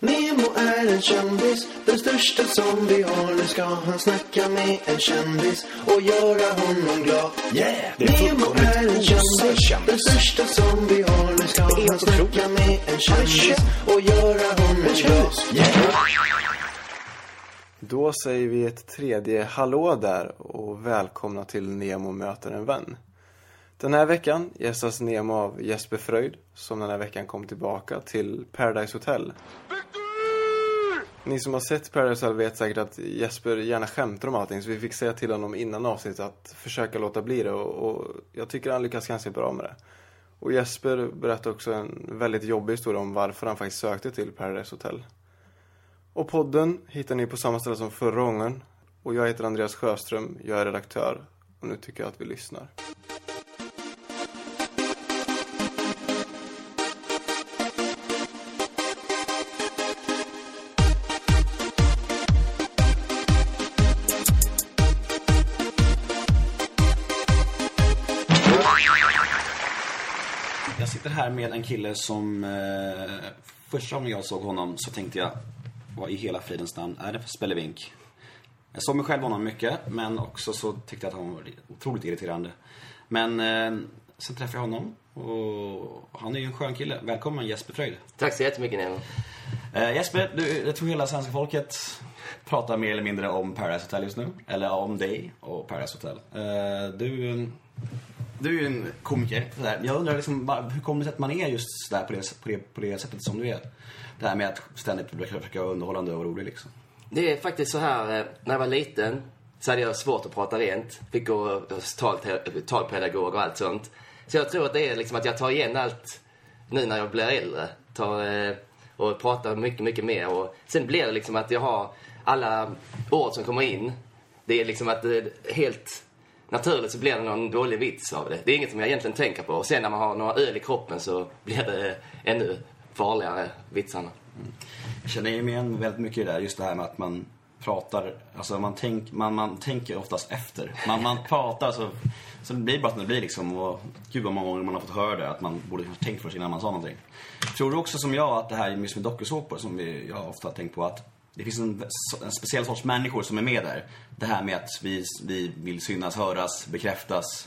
Nemo är en kändis, den största som vi har. Nu ska han snacka med en kändis och göra honom glad. Yeah! Nemo är en kändis, den största som vi har. Nu ska han snacka med en kändis och göra honom glad. Yeah! Då säger vi ett tredje hallå där och välkomna till Nemo möter en vän. Den här veckan gästas Nemo av Jesper Fröjd som den här veckan kom tillbaka till Paradise Hotel. Ni som har sett Paradise Hotel vet säkert att Jesper gärna skämtar om allting så vi fick säga till honom innan avsnittet att försöka låta bli det och, och jag tycker han lyckas ganska bra med det. Och Jesper berättar också en väldigt jobbig historia om varför han faktiskt sökte till Paradise Hotel. Och podden hittar ni på samma ställe som förra gången. Och jag heter Andreas Sjöström, jag är redaktör. Och nu tycker jag att vi lyssnar. Här med en kille som eh, första gången jag såg honom så tänkte jag, vad i hela fridens namn är det för spelevink? Jag såg mig själv honom mycket, men också så tyckte jag att han var otroligt irriterande. Men eh, sen träffade jag honom och han är ju en skön kille. Välkommen Jesper Fröjd. Tack så jättemycket Nemo. Eh, Jesper, du, jag tror hela svenska folket pratar mer eller mindre om Paradise Hotel just nu. Eller om dig och Paradise Hotel. Eh, du, du är ju en komiker. Sådär. Jag undrar liksom, bara, hur kommer det sig att man är just där på det, på, det, på det sättet som du är? Det här med att ständigt försöka vara underhållande och rolig liksom. Det är faktiskt så här, eh, när jag var liten så hade jag svårt att prata rent. Fick gå hos tal- talpedagog och allt sånt. Så jag tror att det är liksom att jag tar igen allt nu när jag blir äldre. Tar, eh, och pratar mycket, mycket mer. Och sen blir det liksom att jag har alla ord som kommer in. Det är liksom att det är helt naturligt så blir det någon dålig vits av det. Det är inget som jag egentligen tänker på. Och sen när man har några öl i kroppen så blir det ännu farligare, vitsarna. Jag känner igen väldigt mycket i det där, just det här med att man pratar, alltså man, tänk, man, man tänker oftast efter. Man, man pratar så, så det blir bara som det blir liksom. Och gud vad många gånger man har fått höra det, att man borde kanske tänkt först innan man sa någonting. Tror du också som jag att det här just med dokusåpor, som vi, jag ofta har tänkt på, att det finns en, en speciell sorts människor som är med där. Det här med att vi, vi vill synas, höras, bekräftas.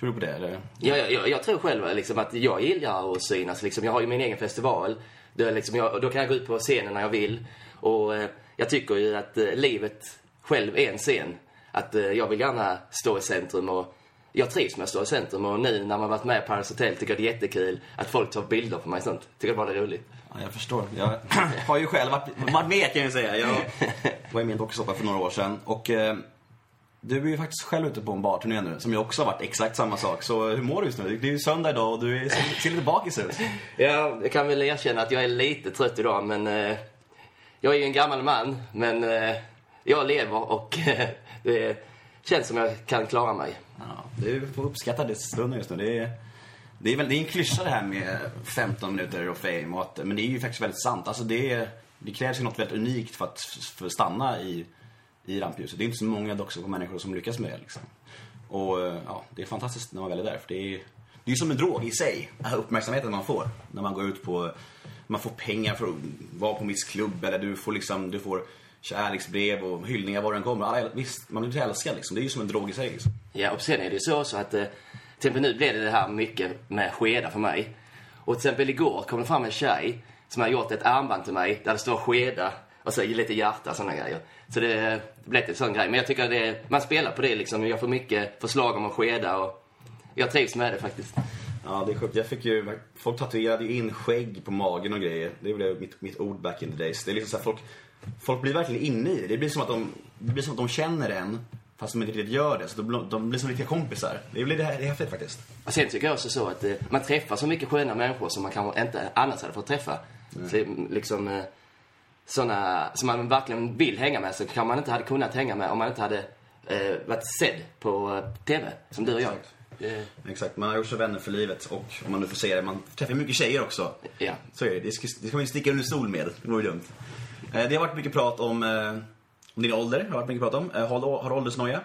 Tror du på det eller? Ja, jag, jag, jag tror själv liksom att jag gillar att synas. Liksom, jag har ju min egen festival. Där liksom jag, då kan jag gå ut på scenen när jag vill. Och eh, jag tycker ju att eh, livet själv är en scen. Att eh, jag vill gärna stå i centrum och jag trivs med att stå i centrum. Och nu när man varit med på Paradise Hotel tycker jag det är jättekul att folk tar bilder på mig och sånt. Tycker jag bara det är roligt. Ja, jag förstår. Jag har ju själv varit, varit med kan jag säga. Jag var med i dokusåpa för några år sedan. Och eh, du är ju faktiskt själv ute på en barturné nu, som jag också har varit exakt samma sak. Så hur mår du just nu? Det är ju söndag idag och du är, ser, ser lite bakis ut. Ja, jag kan väl erkänna att jag är lite trött idag men eh, jag är ju en gammal man. Men eh, jag lever och eh, det känns som jag kan klara mig. Ja, du får uppskatta det stunden just nu. Det är, det är, väl, det är en klyscha det här med 15 minuter och fame. Och att, men det är ju faktiskt väldigt sant. Alltså det, är, det krävs ju något väldigt unikt för att för att stanna i, i rampljuset. Det är inte så många dock människor som lyckas med det. Liksom. Och ja, det är fantastiskt när man väl är där. För det är, det är som en drog i sig, uppmärksamheten man får. När man går ut på, man får pengar för att vara på en viss klubb. Eller du får liksom, du får kärleksbrev och hyllningar var den kommer. Alla, visst, man blir älskad liksom. Det är ju som en drog i sig liksom. Ja, och sen är det ju så, så att eh, till exempel nu blev det det här mycket med skedar för mig. Och till exempel igår kom det fram en tjej som har gjort ett armband till mig där det står skeda och så lite hjärta och sådana grejer. Så det, det blev en sån grej. Men jag tycker att det, man spelar på det liksom. Jag får mycket förslag om att skeda och jag trivs med det faktiskt. Ja, det är sjukt. Jag fick ju, folk tatuerade ju in skägg på magen och grejer. Det blev mitt, mitt ord back in the days. Det är liksom så här, folk, folk blir verkligen inne i det. Det blir som att de, det blir som att de känner en fast de inte riktigt gör det. Så de, de blir som riktiga kompisar. Det blir det, här, det är häftigt faktiskt. Och sen tycker jag också så att eh, man träffar så mycket sköna människor som man kanske inte annars hade fått träffa. Mm. Så liksom eh, sådana som man verkligen vill hänga med så kan man inte hade kunnat hänga med om man inte hade eh, varit sedd på eh, TV, som du och jag. Exakt. Exakt, man har gjort sig vänner för livet och om man nu får säga det, man träffar mycket tjejer också. Ja. Så är det, det ska, det ska man inte sticka under stol med. Det vore dumt. Eh, det har varit mycket prat om, eh, om din ålder, har varit mycket prat om. Eh, har, du- har du åldersnoja?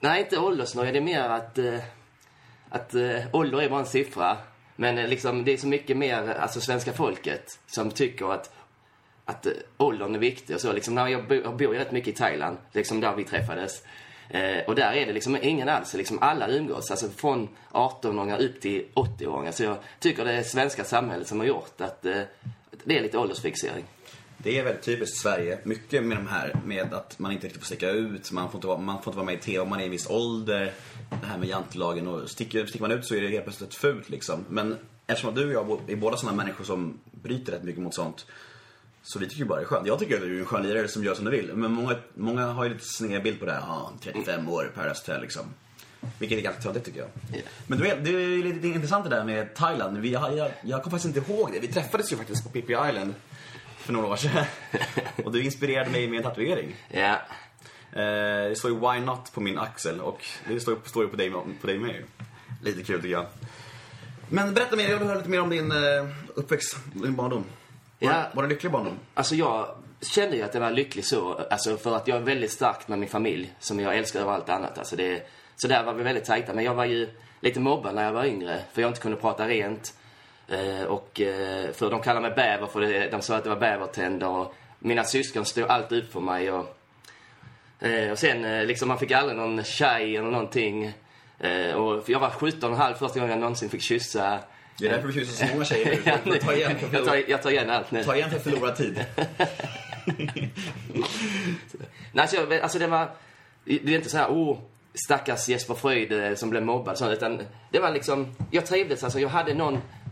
Nej, inte åldersnoja. Det är mer att, att ålder är bara en siffra. Men liksom, det är så mycket mer alltså, svenska folket som tycker att att åldern är viktig och så. Liksom, när jag, bo, jag bor ju rätt mycket i Thailand, liksom där vi träffades. Eh, och där är det liksom ingen alls, liksom alla umgås. Alltså från 18-åringar upp till 80-åringar. Så jag tycker det är svenska samhället som har gjort att eh, det är lite åldersfixering. Det är väldigt typiskt Sverige. Mycket med de här med att man inte riktigt får sticka ut, man får inte vara, man får inte vara med i TV om man är i en viss ålder. Det här med jantelagen och sticker, sticker man ut så är det helt plötsligt fult liksom. Men eftersom du och jag är båda sådana människor som bryter rätt mycket mot sånt. Så vi tycker ju bara det är skönt. Jag tycker att du är en skön lirare som gör som du vill. Men många, många har ju lite sned bild på det här. Ja, 35 år, Paradise Hotel liksom. Vilket är ganska töntigt tycker jag. Men du vet, det är lite intressant det där med Thailand. Vi, jag, jag, jag kommer faktiskt inte ihåg det. Vi träffades ju faktiskt på Pippi Island för några år sedan. Och du inspirerade mig med en tatuering. Ja, Eh, det står ju Why Not på min axel och det står, ju på dig, på dig med. Lite kul tycker jag. Men berätta mer, jag vill höra lite mer om din eh, uppväxt, din barndom. Var, Ja. var det en lycklig barndom? Alltså jag kände ju att jag var lycklig så, alltså för att jag är väldigt stark med min familj som jag älskar över allt annat. Alltså det, så där var vi väldigt tajta. Men jag var ju lite mobbad när jag var yngre för jag inte kunde prata rent. Eh, och eh, för de kallade mig bäver för det, de sa att det var bävertänder och mina syskon stod alltid upp för mig och, eh, och sen liksom man fick aldrig någon tjej eller någonting. Och jag var 17 och halv första gången jag någonsin fick kyssa. Det är därför du kysser så många tjejer nu. Ta igen för, jag, tar, jag tar igen allt nu. ta igen för förlorad tid. Nej, alltså, jag- alltså det var... Det är inte så här, oh, stackars Jesper Fröjd som blev mobbad. Utan det var liksom, jag trivdes. Alltså, jag hade någon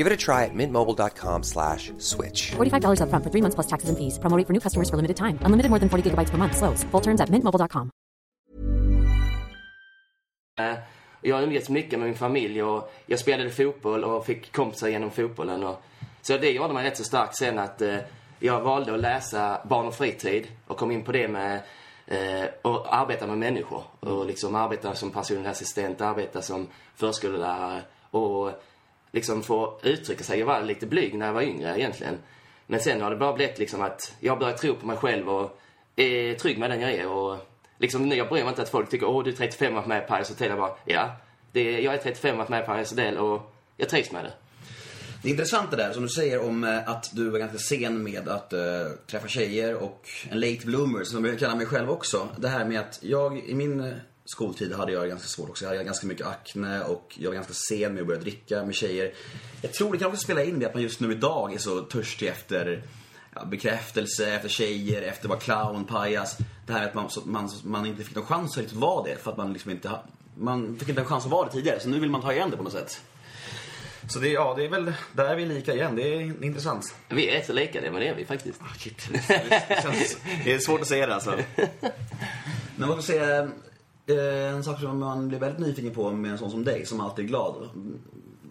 Give it a try at mintmobile.com slash switch. $45 upfront for three months plus taxes and fees. Promo rate for new customers for limited time. Unlimited more than 40 gigabytes per month. Slows. Full terms at mintmobile.com. Jag umgicks mycket med min familj och jag spelade fotboll och fick kompisar genom fotbollen. Och, så det gjorde mig rätt så stark sen att eh, jag valde att läsa barn och fritid och kom in på det med eh, och arbeta med människor. Och liksom arbeta som personlig assistent, arbeta som förskollärare och liksom få uttrycka sig. Jag var lite blyg när jag var yngre egentligen. Men sen har det bara blivit liksom att jag börjar tro på mig själv och är trygg med den jag är. Och liksom, jag bryr mig inte att folk tycker åh du är 35 och med i Paradise Hotel. Jag bara, ja. Det, är- jag är 35 och med i Paradise Hotel och jag trivs med det. Det är intressant det där som du säger om eh, att du var ganska sen med att äh, träffa tjejer och en late bloomer som jag kallar mig själv också. Det här med att jag i min eh, skoltid hade jag ganska svårt också. Jag hade ganska mycket akne och jag var ganska sen med att börja dricka med tjejer. Jag tror det kan också spela in det att man just nu idag är så törstig efter ja, bekräftelse, efter tjejer, efter att vara clown, pajas. Det här att man, så, man, man inte fick någon chans att riktigt vara det för att man liksom inte man fick inte en chans att vara det tidigare. Så nu vill man ta igen det på något sätt. Så det, ja, det är väl, där är vi lika igen. Det är intressant. Vi är rätt så lika det, men det är vi faktiskt. Shit. Det, känns, det är svårt att säga det alltså. Men vad ska jag säga, Eh, en sak som man blir väldigt nyfiken på med en sån som dig, som alltid är glad.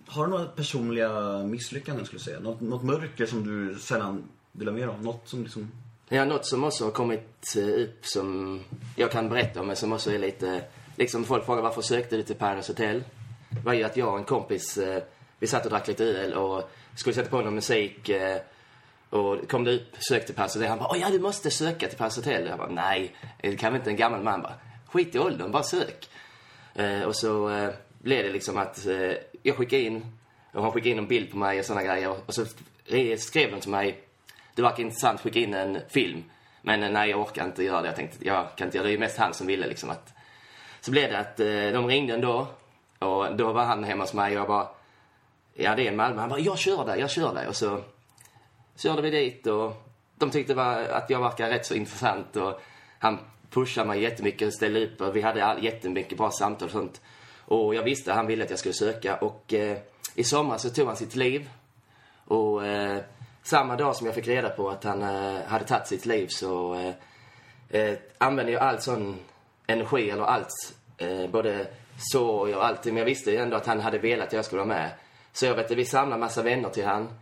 Har du några personliga misslyckanden skulle jag säga? Något, något mörker som du sällan delar med dig av? Något som liksom... Ja, något som också har kommit eh, upp som jag kan berätta om, men som också är lite... Liksom folk frågar varför sökte du till Paradise Hotel? Det var ju att jag och en kompis, eh, vi satt och drack lite öl och skulle sätta på någon musik. Och kom det upp, sökte till Paradise Hotel. Han bara, Åh, ja du måste söka till Paradise Hotel. Jag bara, nej, det kan väl inte en gammal man bara. Skit i åldern, bara sök. Eh, och så eh, blev det liksom att eh, jag skickade in, och han skickade in en bild på mig och sådana grejer. Och så skrev de till mig, det verkar intressant, skicka in en film. Men eh, nej, jag orkar inte göra det. Jag tänkte, jag kan inte göra det. Det är ju mest han som ville liksom att... Så blev det att eh, de ringde ändå. Och då var han hemma hos mig och jag bara, ja det är Malmö. Han bara, jag kör dig, jag kör dig. Och så körde vi dit och de tyckte var, att jag verkade rätt så intressant och han pushar mig jättemycket och ställde upp och vi hade all, jättemycket bra samtal och sånt. Och jag visste att han ville att jag skulle söka och eh, i sommar så tog han sitt liv. Och eh, samma dag som jag fick reda på att han eh, hade tagit sitt liv så eh, eh, använde jag all sån energi eller allt, eh, både sorg och allting, Men jag visste ju ändå att han hade velat att jag skulle vara med. Så jag vet att vi samlade massa vänner till han.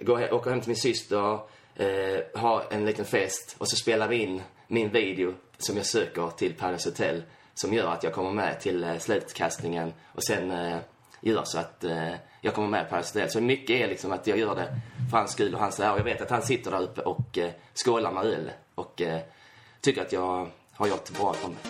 Går, he- hem till min syster, eh, en liten fest och så spelar vi in min video som jag söker till Paradise Hotel som gör att jag kommer med till eh, slutkastningen och sen eh, gör så att eh, jag kommer med på Paradise Hotel. Så mycket är liksom att jag gör det för hans skull och hans ära. Jag vet att han sitter där uppe och eh, skålar med öl och eh, tycker att jag har gjort bra ifrån mig.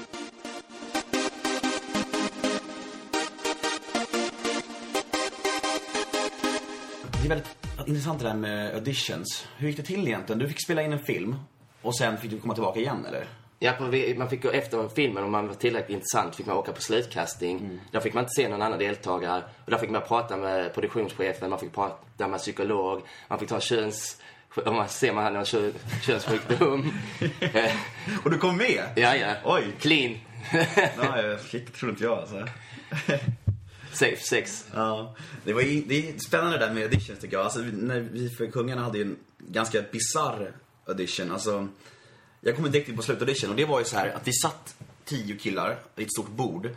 Det är väldigt intressant det där med auditions. Hur gick det till egentligen? Du fick spela in en film och sen fick du komma tillbaka igen eller? Ja, man fick gå efter filmen, om man var tillräckligt intressant, fick man åka på slutkastning. Mm. Där fick man inte se någon annan deltagare. Och där fick man prata med produktionschefen, man fick prata med psykolog, man fick ta köns... Om man ser man hade någon kö, könssjukdom. Och du kom med? ja, ja. Oj. Clean. Ja, shit, det trodde inte jag alltså. Safe sex. Ja, det, var ju, det är spännande det där med auditions tycker jag. Alltså, när vi för kungarna hade ju en ganska bizarr audition. Alltså, jag kom direkt in på slutaudition och det var ju så här att vi satt tio killar i ett stort bord.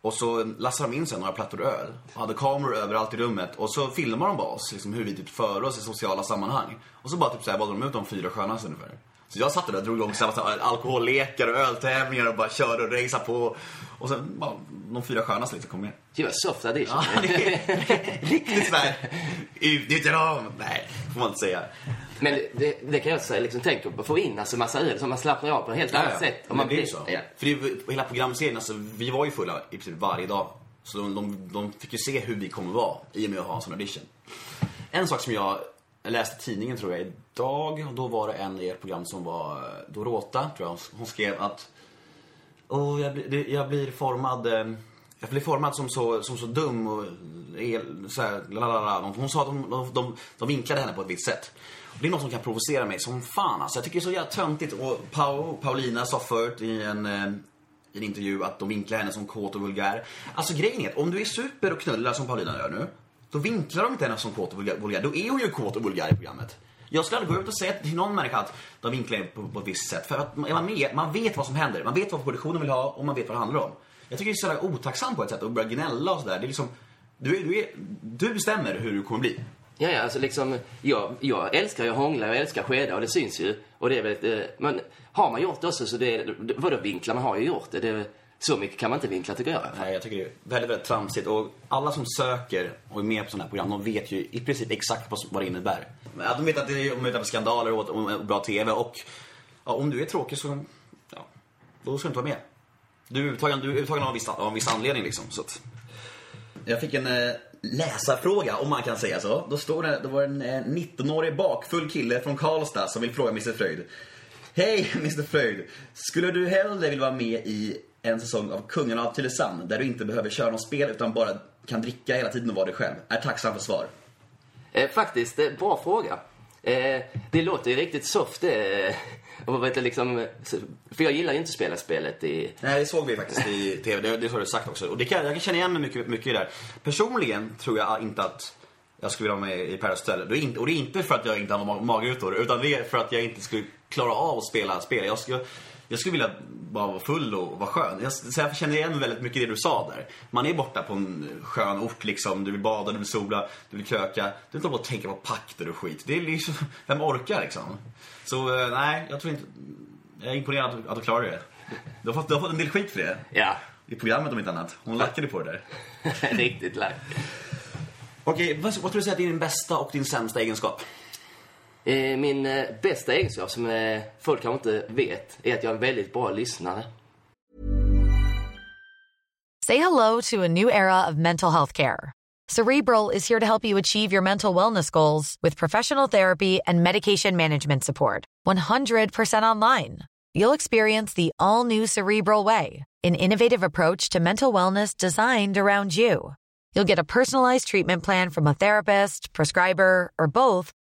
Och så lastade de in sen några plattor öl och hade kameror överallt i rummet. Och så filmade de bara oss, liksom hur vi typ för oss i sociala sammanhang. Och så bara typ så här valde de ut de fyra skönaste ungefär. Så jag satt där och drog igång alkohollekar och öltävlingar och bara körde och raceade på. Och sen bara de fyra skönaste liksom kom med. Det var soft audition. Ja, det är riktigt såhär, utnyttja dem. Nej, får man inte säga. Men det, det, det kan jag säga, liksom tänka på, få in alltså massa öl så man slappnar av på ett helt annat sätt. Och man blir så. Ja. För det, hela programserien, alltså, vi var ju fulla i princip varje dag. Så de, de, de fick ju se hur vi kommer vara i och med att ha en sån audition. En sak som jag läste tidningen tror jag idag, och då var det en i ert program som var eh, Dorota, tror jag. Hon skrev att Åh, jag, blir, jag blir formad eh, jag blir formad som så, som så dum och el, så här, lalala. Hon sa att de, de, de, de vinklade henne på ett visst sätt. Och det är något som kan provocera mig som fan alltså. Jag tycker det är så jävla töntigt. Och Pau, Paulina sa förut i en, eh, i en intervju att de vinklar henne som kåt och vulgär. Alltså grejen är att om du är super och knullar som Paulina gör nu. Då vinklar de inte henne som kåt och vulgär. vulgär. Då är hon ju kåt och vulgär i programmet. Jag skulle aldrig gå ut och säga till någon människa att de vinklar henne på, på ett visst sätt. För att är man med, man vet vad som händer. Man vet vad produktionen vill ha och man vet vad det handlar om. Jag tycker det är så jävla otacksamt på ett sätt att börja gnälla och sådär. Det är liksom, du, är, du, är, du bestämmer hur du kommer bli. Ja, ja, alltså liksom, jag, jag älskar ju att hångla, jag älskar skeda och det syns ju. Och det är väl, eh, men har man gjort det också så det vadå vinklar, man har ju gjort det. det. Så mycket kan man inte vinkla tycker jag. Nej, jag tycker det är väldigt, väldigt tramsigt. Och alla som söker och är med på sådana här program, de vet ju i princip exakt vad, det innebär. Ja, de vet att det är de vet att det är skandaler och, och bra TV. Och ja, om du är tråkig så, ja, då ska du inte vara med. Du är uttagen, du är uttagen av, en viss, av en viss anledning liksom. Så att. Jag fick en eh, läsarfråga, om man kan säga så. Då, står det, då var det en eh, 19-årig bakfull kille från Karlstad som vill fråga Mr Fröjd. Hej Mr Fröjd! Skulle du hellre vilja vara med i en säsong av Kungarna av Tylösand där du inte behöver köra något spel utan bara kan dricka hela tiden och vara dig själv? Är tacksam för svar. Eh, faktiskt, eh, bra fråga. Eh, det låter ju riktigt soft eh, och vet du, liksom, För jag gillar ju inte att spela spelet i... Nej, det såg vi faktiskt i TV. Det, det har du sagt också. Och det kan, jag kan känna igen mig mycket, mycket i det där. Personligen tror jag inte att jag skulle vilja vara med i Paradise Hotel. Det inte, och det är inte för att jag inte har mag- magrutor, utan det är för att jag inte skulle klara av att spela spel. Jag skulle, jag skulle vilja bara vara full och vara skön. Jag, så jag känner igen väldigt mycket det du sa där. Man är borta på en skön ort liksom. Du vill bada, du vill sola, du vill kröka. Du vill inte och tänka på pakter och skit. Det är liksom, vem orkar liksom? Så eh, nej, jag tror inte... Jag är imponerad att du, att du klarar det. Du har, fått, du har fått en del skit för det. Ja, I programmet om inte annat. Hon lackade på det där. riktigt lagt. Okej, vad, vad tror du säger att är din bästa och din sämsta egenskap? Eh, min eh, bästa egenskap som eh, folk kanske inte vet är att jag är en väldigt bra lyssnare. Say hello to a new era of mental health care. Cerebral is here to help you achieve your mental wellness goals with professional therapy and medication management support. 100% online. You'll experience the all new Cerebral Way, an innovative approach to mental wellness designed around you. You'll get a personalized treatment plan from a therapist, prescriber, or both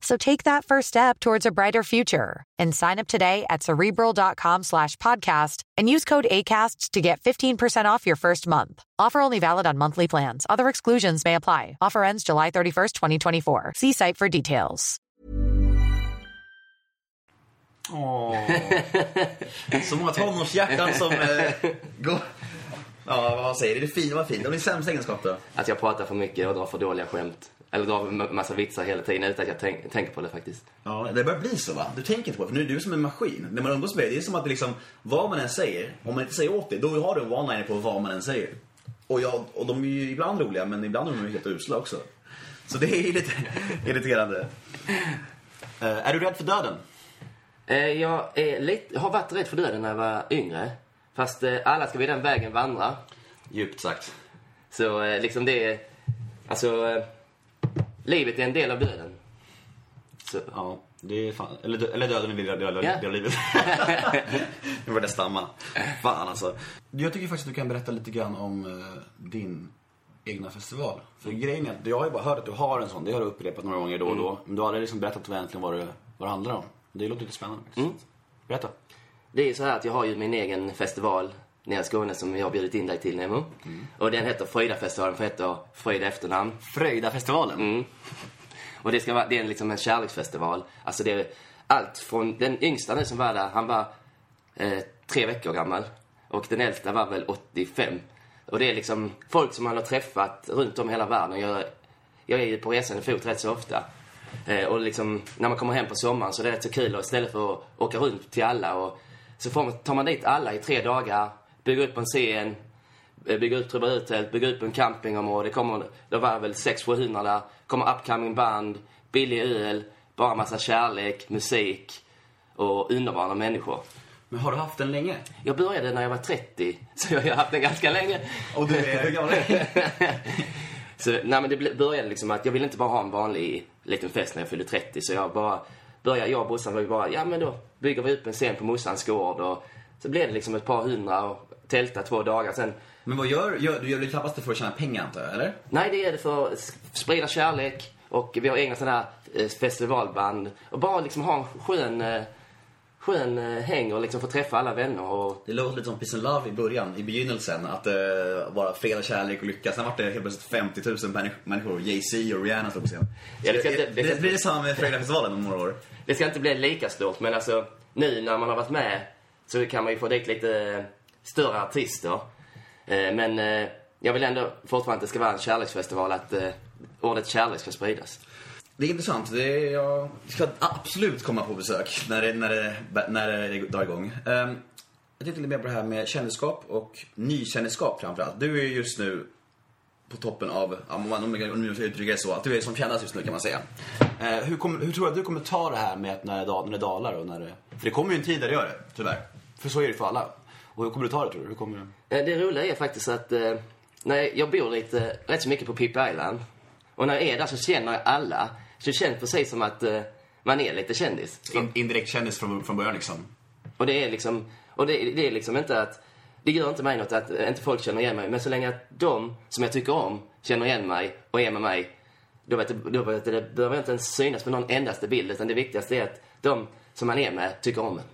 So take that first step towards a brighter future and sign up today at cerebral.com slash podcast and use code ACAST to get 15% off your first month. Offer only valid on monthly plans. Other exclusions may apply. Offer ends July 31st, 2024. See site for details. Åh. Så många tonårshjärtan som eh, går... Ja, vad säger du? Det är fint, vad fint. Och din sämsta egenskap då? Att jag pratar för mycket och drar för dåliga skämt. Eller drar en massa vitsar hela tiden utan att jag tänk, tänker på det faktiskt. Ja, det börjar bli så va? Du tänker inte på det, för nu är du som en maskin. När man umgås med dig, det är som att det liksom, vad man än säger, om man inte säger åt dig, då har du en one-liner på vad man än säger. Och, jag, och de är ju ibland roliga, men ibland är de ju helt usla också. Så det är ju lite irriterande. Eh, är du rädd för döden? Eh, jag är lite, har varit rädd för döden när jag var yngre. Fast eh, alla ska vi den vägen vandra. Djupt sagt. Så liksom det är... Alltså... Livet är en del av döden. Så, Ja, det är fan. Eller, eller döden är en del av livet. Nu började stamma. Fan alltså. Jag tycker faktiskt att du kan berätta lite grann om eh, din egna festival. För grejen är att jag har ju bara hört att du har en sån. Det har du upprepat några gånger då och då. Men du har aldrig liksom berättat egentligen vad det, vad det handlar om. Det låter lite spännande faktiskt. Berätta. det är så här att jag har ju min egen festival nere i Skåne som jag har bjudit in dig till Nemo. Och den heter Fröjdafestivalen för heter Fröjd efternamn. Fröjdafestivalen. Mm. Och det, ska vara, det är liksom en kärleksfestival. Alltså det är allt från den yngsta nu som var där, han var eh, tre veckor gammal. Och den äldsta var väl 85. Och det är liksom folk som man har träffat runt om i hela världen. Jag, jag är ju på resande fot rätt så ofta. Eh, och liksom, när man kommer hem på sommaren så är det rätt så kul. Och istället för att åka runt till alla och så får man, tar man dit alla i tre dagar, bygger upp en scen, eh, bygga ut trubaduttält, bygga upp en campingområde. Kommer, det var väl 600-700 där. Kommer upcoming band, billig öl, bara massa kärlek, musik och underbara människor. Men har du haft den länge? Jag började när jag var 30, så jag har haft den ganska länge. Och du är hur gammal är? Så, nej men det började liksom att jag ville inte bara ha en vanlig liten fest när jag fyllde 30. Så jag bara började, jag och brorsan var bara, ja men då bygger vi upp en scen på morsans gård. Och så blev det liksom ett par hundra och tälta två dagar. Sen, Men vad gör, gör du? Gör det knappast det för att tjäna pengar antar jag, eller? nej det är det för att sprida kärlek. Och vi har egna sådana här eh, festivalband. Och bara liksom ha en skön, eh, skön eh, häng och liksom få träffa alla vänner. Och, Det låter lite som Peace and Love i början, i begynnelsen. Att det uh, vara fred och kärlek och lycka. Sen var det helt plötsligt 50 000 människ- människor. Jay-Z och Rihanna stod på scen. Ja, det ska Så inte- det ska det, inte- blir det samma med Fröjdafestivalen om några år. Det ska inte bli lika stort, men alltså nu när man har varit med så kan man ju få dit lite större artister. Eh, men eh, jag vill ändå fortfarande att det ska vara en kärleksfestival, att eh, ordet kärlek ska spridas. Det är intressant. Det är, jag ska absolut komma på besök när det, när det, när det drar igång. Um, jag tänkte lite mer på det här med kändisskap och nykändisskap framförallt. Du är ju just nu på toppen av, ja, om man jag- uttrycker det så, att du är som kändast just nu kan man säga. Eh, hur, kommer, hur tror du att du kommer ta det här med att när det, när det dalar och när det... För det kommer ju en tid där det gör det, tyvärr. För så är det för alla. Och hur kommer du ta det tror du? Hur kommer du... Eh, Det roliga är faktiskt att eh, när jag bor lite, rätt så mycket på Pippi Island. Och när jag är där så känner jag alla. Så det känns precis som att eh, man är lite kändis. In, indirekt kändis från, från början liksom. Och det är liksom, och det, det är liksom inte att, det gör inte mig något att eh, inte folk känner igen mig. Men så länge att de som jag tycker om känner igen mig och är med mig, då, vet, då vet, det- behöver inte ens synas på någon endaste bild. Utan det viktigaste är att de som man är med tycker om en.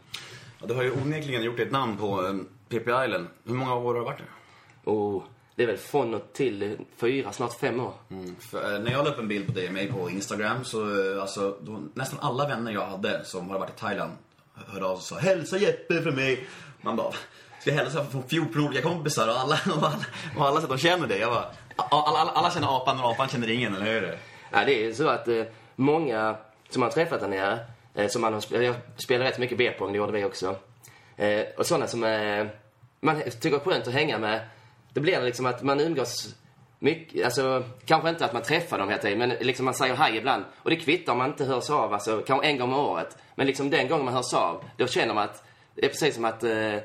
Ja, du har ju onekligen gjort ett namn på um, Pippi Island. Hur många år har du varit där? Och det är väl från och till eh, fyra, snart fem år. För, eh, när jag la upp en bild på dig och mig på Instagram så eh, alltså, då, nästan alla vänner jag hade som har varit i Thailand hörde av sig och sa Hälsa Jeppe från mig. Man bara, ska jag hälsa från 14 olika kompisar och alla, och alla, och alla de känner dig. Jag bara, alla, alla, alla känner apan och apan känner ingen, eller hur? Ja, det är så att eh, många som har träffat där nere, eh, som man har jag spelar rätt mycket B-pong, det gjorde vi också. Eh, och sådana som eh, man tycker är skönt att hänga med, det blir liksom att man umgås mycket, alltså kanske inte att man träffar dem hela tiden, men liksom man säger hej ibland. Och det kvittar om man inte hörs av, alltså kanske en gång om året. Men liksom den gången man hörs av, då känner man att det är precis som att eh,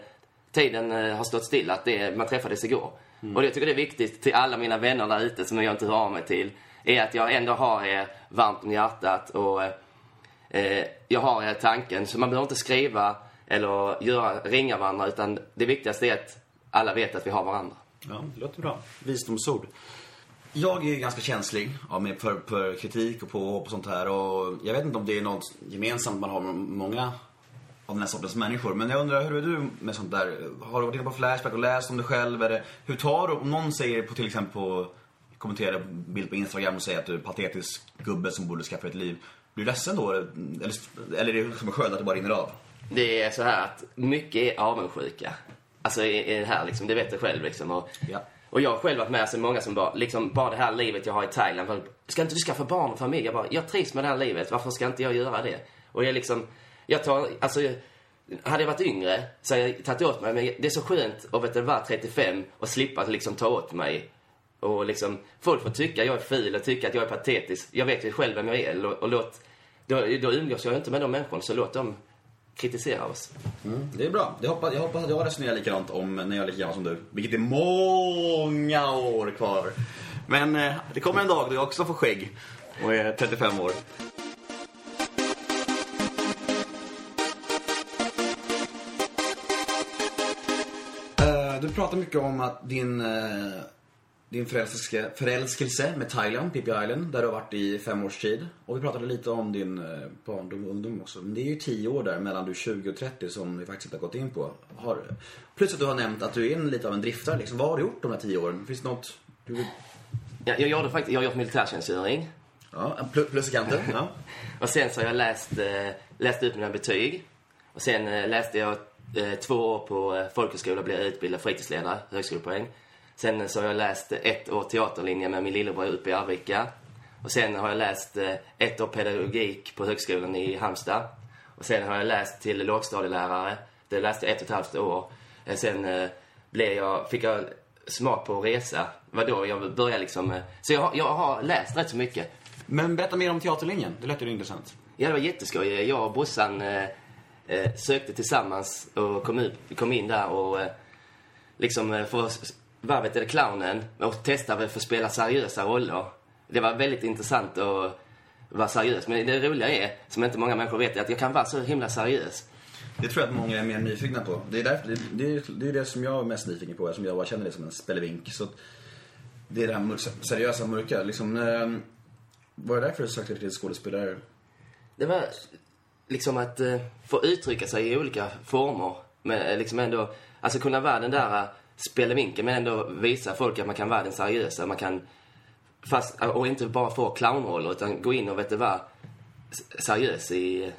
tiden eh, har stått still, att det, man träffades igår. Och jag tycker det är viktigt till alla mina vänner där ute som jag inte hör av mig till, är att jag ändå har er varmt om hjärtat och eh, jag har tanken. Så man behöver inte skriva eller göra, ringa varandra, utan det viktigaste är att alla vet att vi har varandra. Ja, det låter bra. Visdomsord. Jag är ganska känslig ja, för, för kritik och påhopp och sånt här. Och jag vet inte om det är något gemensamt man har med många av den här sortens människor. Men jag undrar, hur är du med sånt där? Har du varit inne på Flashback och läst om dig själv? Är det, hur tar du, om någon säger på till exempel på, kommenterar en bild på Instagram och säger att du är en patetisk gubbe som borde skaffa ett liv. Blir du ledsen då? Eller, eller är det liksom skönt att det bara rinner av? Det är så här att mycket är avundsjuka. Alltså i, i det här liksom, det vet du själv liksom. Och, Ja. och jag har själv varit med, alltså många som bara, liksom bara det här livet jag har i Thailand. bara, Ska inte du skaffa barn och familj? Jag bara, jag trivs med det här livet, varför ska inte jag göra det? Och jag liksom, jag tar, alltså hade jag varit yngre så hade jag tagit åt mig. Men det är så skönt att vet vara 35 och slippa liksom ta åt mig. Och liksom, folk får tycka jag är ful och tycka att jag är patetisk. Jag vet ju själv vem jag är. Och, och låt, då, då umgås jag inte med de människorna, så låt dem kritisera oss. Det är bra. Jag hoppas, jag hoppas att jag resonerar likadant om när jag är lika gammal som du. Vilket är många år kvar. Men eh, det kommer en dag då jag också får skägg och är 35 år. Eh, Du pratar mycket om att din, eh, din förälskelse, förälskelse med Thailand, Phi Island, där du har varit i fem års tid. Och vi pratade lite om din eh, barndom och ungdom också. Men det är ju tio år där mellan du är 20 och 30 som vi faktiskt inte har gått in på. Har, plus att du har nämnt att du är en, lite av en driftare. Liksom. Vad har du gjort de här tio åren? Finns det något du vill... Jag, jag, gjorde faktiskt, jag har gjort militärtjänstgöring. Ja, plus, plus i kanten? Ja. Och sen så har jag läst, eh, läst ut mina betyg. Och sen eh, läste jag eh, två år på eh, folkhögskola och blev utbildad fritidsledare, högskolepoäng. Sen så har jag läst ett år teaterlinje med min lillebror uppe i Arvika. Och sen har jag läst eh, ett år pedagogik på högskolan i Halmstad. Och sen har jag läst till lågstadielärare. Det läste jag ett och ett halvt år. Eh, Sen eh, blev jag, fick jag smak på att resa. Det var då jag började liksom... Så jag, har- jag har läst rätt så mycket. Men berätta mer om teaterlinjen. Det lät ju intressant. Ja, det var jätteskoj. Jag och brorsan eh, sökte tillsammans och kom, ut, kom in där och eh, liksom för att vad vet du, clownen och testade för att spela seriösa roller. Det var väldigt intressant att vara seriös. Men det roliga är, som inte många människor vet, är att jag kan vara så himla seriös. Det tror jag att många är mer nyfikna på. Det är, därför, det, det, är, det är det som jag är mest nyfiken på, som jag bara känner det som en spelevink. Så det är det här mörk- seriösa, mörka. Liksom, eh, var det därför du sökte till skådespelare? Det var liksom att eh, få uttrycka sig i olika former. Men eh, liksom ändå, alltså kunna vara den där spelevinkeln men ändå visa folk att man kan vara den seriösa. Man kan, fast, och inte bara få clownroller utan gå in och vet du vad, seriös i,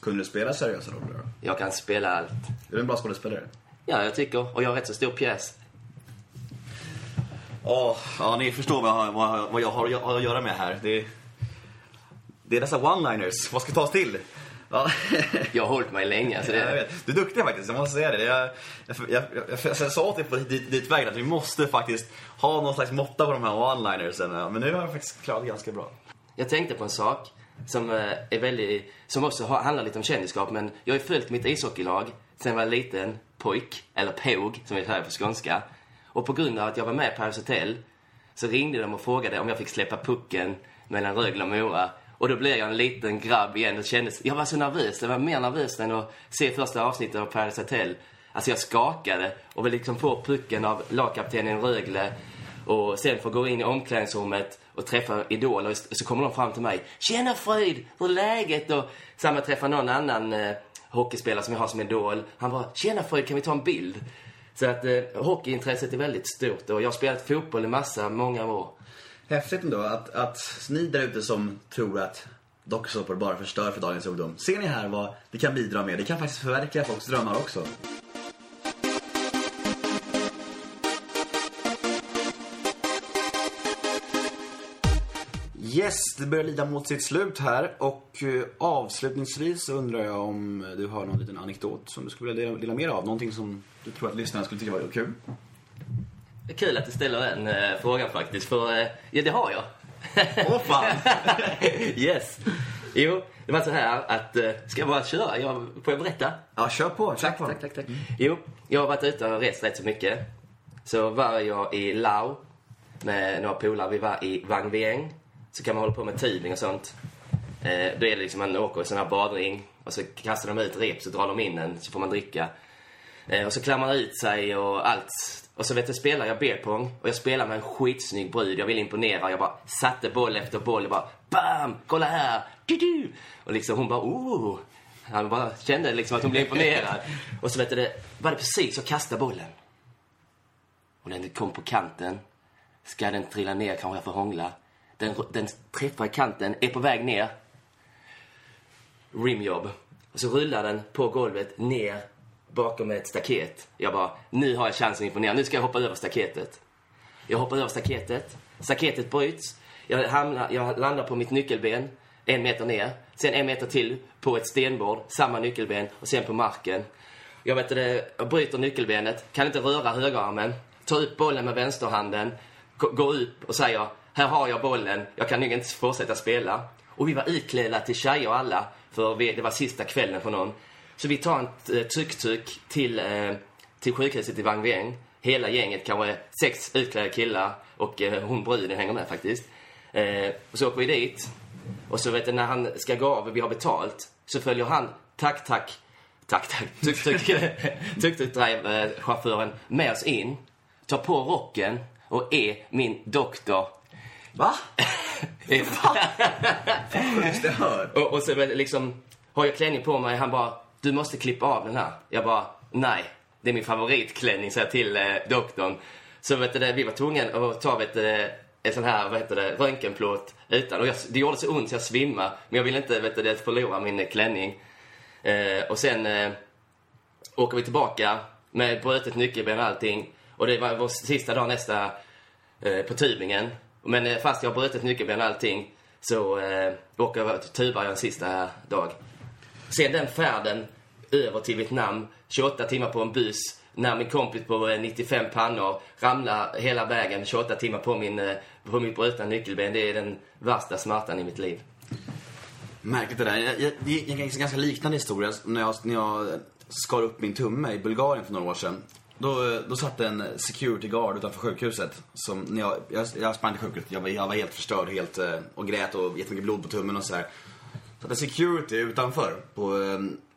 Kunde du spela seriösa roller då? jag kan spela allt. Är du en bra skådespelare? Ja, jag tycker, och jag har rätt så stor pjäs. Åh, ja ni förstår vad jag, vad, vad jag har, jag har att göra med här. Det, det är dessa one-liners. Vad ska tas till? Ja. Jag har hållit mig länge. Alltså Ja, jag det, vet. Du är duktig faktiskt, jag måste säga det. Jag, jag, jag, jag, sa till på dit, dit vägen att vi måste faktiskt ha någon slags måtta på de här one-linersen. Men nu har jag faktiskt klarat det ganska bra. Jag tänkte på en sak som eh, är väldigt, som också handlar lite om kändisskap. Men jag har ju följt mitt ishockeylag sen jag var liten pojk, eller påg som vi säger på skånska. Och på grund av att jag var med på Paris Hotel så ringde de och frågade om jag fick släppa pucken mellan Rögle och Mora. Och då blev jag en liten grabb igen Det kändes, jag var så nervös. Det var mer nervös än att se första avsnittet av Paradise Hotel. Alltså jag skakade och ville liksom få pucken av lagkaptenen Rögle och sen få gå in i omklädningsrummet och träffa idoler. Och så kommer de fram till mig. Tjena Fröjd! hur är läget? Och samma träffa någon annan eh, hockeyspelare som jag har som idol. Han bara, tjena Fröjd! kan vi ta en bild? Så att eh, hockeyintresset är väldigt stort och jag har spelat fotboll i massa, många år. Häftigt ändå att, att ni där ute som tror att dokusåpor bara förstör för dagens ungdom. Ser ni här vad det kan bidra med? Det kan faktiskt förverkliga folks drömmar också. Yes, det börjar lida mot sitt slut här och eh, avslutningsvis så undrar jag om du har någon liten anekdot som du skulle vilja dela, dela mer av? Någonting som du tror att lyssnarna skulle tycka var kul? Det är kul att du ställer den eh, frågan faktiskt, för eh, ja, det har jag. Åh fan! yes. Jo, det var så här att, eh, ska jag bara köra? Jag, får jag berätta? Ja, kör på. Kör Tack, på. tack, tack, tack. Jo, jag har varit ute och rest rätt så mycket. Så var jag i Laos med några polare. Vi var i Vang Vieng. Så kan man hålla på med tubing och sånt. Eh, då är det liksom man åker i sån här badring och så kastar de ut rep så drar de in en så får man dricka. Eh, och så klär man ut sig och allt. Och så vet du, spelar jag beerpong och jag spelar med en skitsnygg brud. Jag vill imponera. Jag bara satte boll efter boll. Jag bara BAM! Kolla här! Du, du. Och liksom hon bara oh! Han bara kände liksom att hon blev imponerad. Och så vet du, det var det precis att kasta bollen. Och den kom på kanten. Ska den trilla ner kanske jag får hångla. Den, den träffar kanten, är på väg ner. Rimjobb. Och så rullar den på golvet ner bakom ett staket. Jag bara, nu har jag chansen att imponera. Nu ska jag hoppa över staketet. Jag hoppar över staketet. Staketet bryts. Jag, hamnar, jag landar på mitt nyckelben en meter ner. Sen en meter till på ett stenbord, samma nyckelben och sen på marken. Jag vet det, jag bryter nyckelbenet, kan inte röra högerarmen. Tar upp bollen med vänsterhanden, går upp och säger här har jag bollen, jag kan nog inte fortsätta spela. Och vi var utklädda till tjejer alla, för vi, det var sista kvällen för någon. Så vi tar en eh, tuk-tuk till, eh, till sjukhuset i Vang Vieng. Hela gänget, kanske sex utklädda killar och eh, hon bruden hänger med faktiskt. Och så åker vi dit. Och så vet du, när han ska gå av och vi har betalt så följer han, tack, tack, tack, tack, tuk-tuk-chauffören med oss in, tar på rocken och är min doktor. Va? det hör. Och, och så liksom, har jag klänning på mig, han bara, du måste klippa av den här. Jag bara, nej, det är min favoritklänning, säger jag till eh, doktorn. Så vet du, vi var tvungna att ta vet du, en sån här, vad heter det, röntgenplåt utan. Och jag, det gjorde så ont så jag svimmade. Men jag ville inte vet du, förlora min eh, klänning. Eh, och sen eh, åker vi tillbaka med brutet nyckelben och allting. Och det var vår sista dag nästa eh, på tubingen. Men eh, fast jag har brutit nyckelben och allting så eh, åker jag, tubar jag en sista dag. Sen den färden över till Vietnam, 28 timmar på en buss, när min kompis på eh, 95 pannor ramlar hela vägen 28 timmar på, min, eh, på mitt brutna nyckelben. Det är den värsta smärtan i mitt liv. Märkligt det där. Jag, jag, det är en ganska liknande historia när jag, när jag skar upp min tumme i Bulgarien för några år sedan. Då, eh, då satt en security guard utanför sjukhuset. Som, när jag, jag, jag sprang till sjukhuset, jag var, jag var helt förstörd helt, och grät och jättemycket blod på tummen och sådär. Så Satt en security utanför på,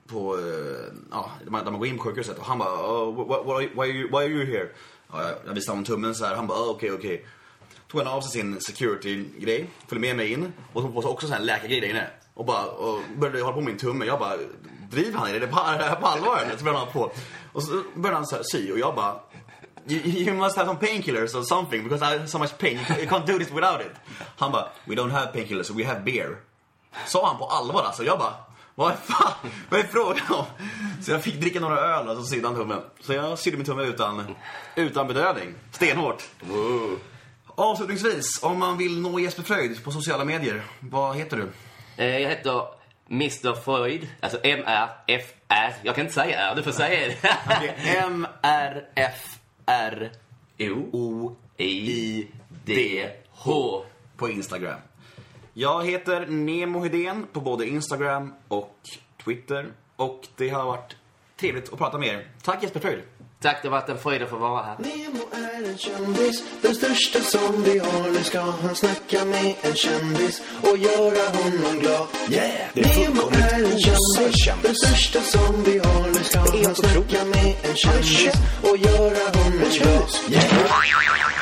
på eh, ja, där man, där man går in på sjukhuset. Och han bara, oh, why, why, why, are you, why are you here? Ja, jag, visade honom tummen så här. Han bara, oh, okej, okej. Tog han av sig sin security-grej, följde med mig in och tog på sig också en sån här läkargrej där inne. Och bara och började hålla på med min tumme. Jag bara, driver han i det? Är det på, är det här på allvar eller? Så började han på. Och så började han så här sy och jag bara, you, you must have some painkillers or something because I have so much pain. You can't do this without it. Han bara, we don't have painkillers, we have beer. Sa han på allvar alltså. Jag bara, vad fan, vad är frågan om? Så jag fick dricka några öl och så sydde han tummen. Så jag sydde min tumme utan, utan bedövning. Stenhårt. Avslutningsvis, om man vill nå Jesper Fröjd på sociala medier, vad heter du? Eh, jag heter Mr Freud, alltså M-R-F-R. Jag kan inte säga R, du får säga det. M-R-F-R-O-I-D-H på Instagram. Jag heter Nemo Hedén på både Instagram och Twitter. Och det har varit trevligt att prata med er. Tack Jesper Fröjd. Tack, det har varit en fröjd att få vara här. Nemo är en kändis, den största som vi har. Nu ska han snacka med en kändis och göra honom glad. Yeah! Nemo är en kändis, den största som vi har. Nu ska han snacka med en kändis och göra honom glad. Yeah!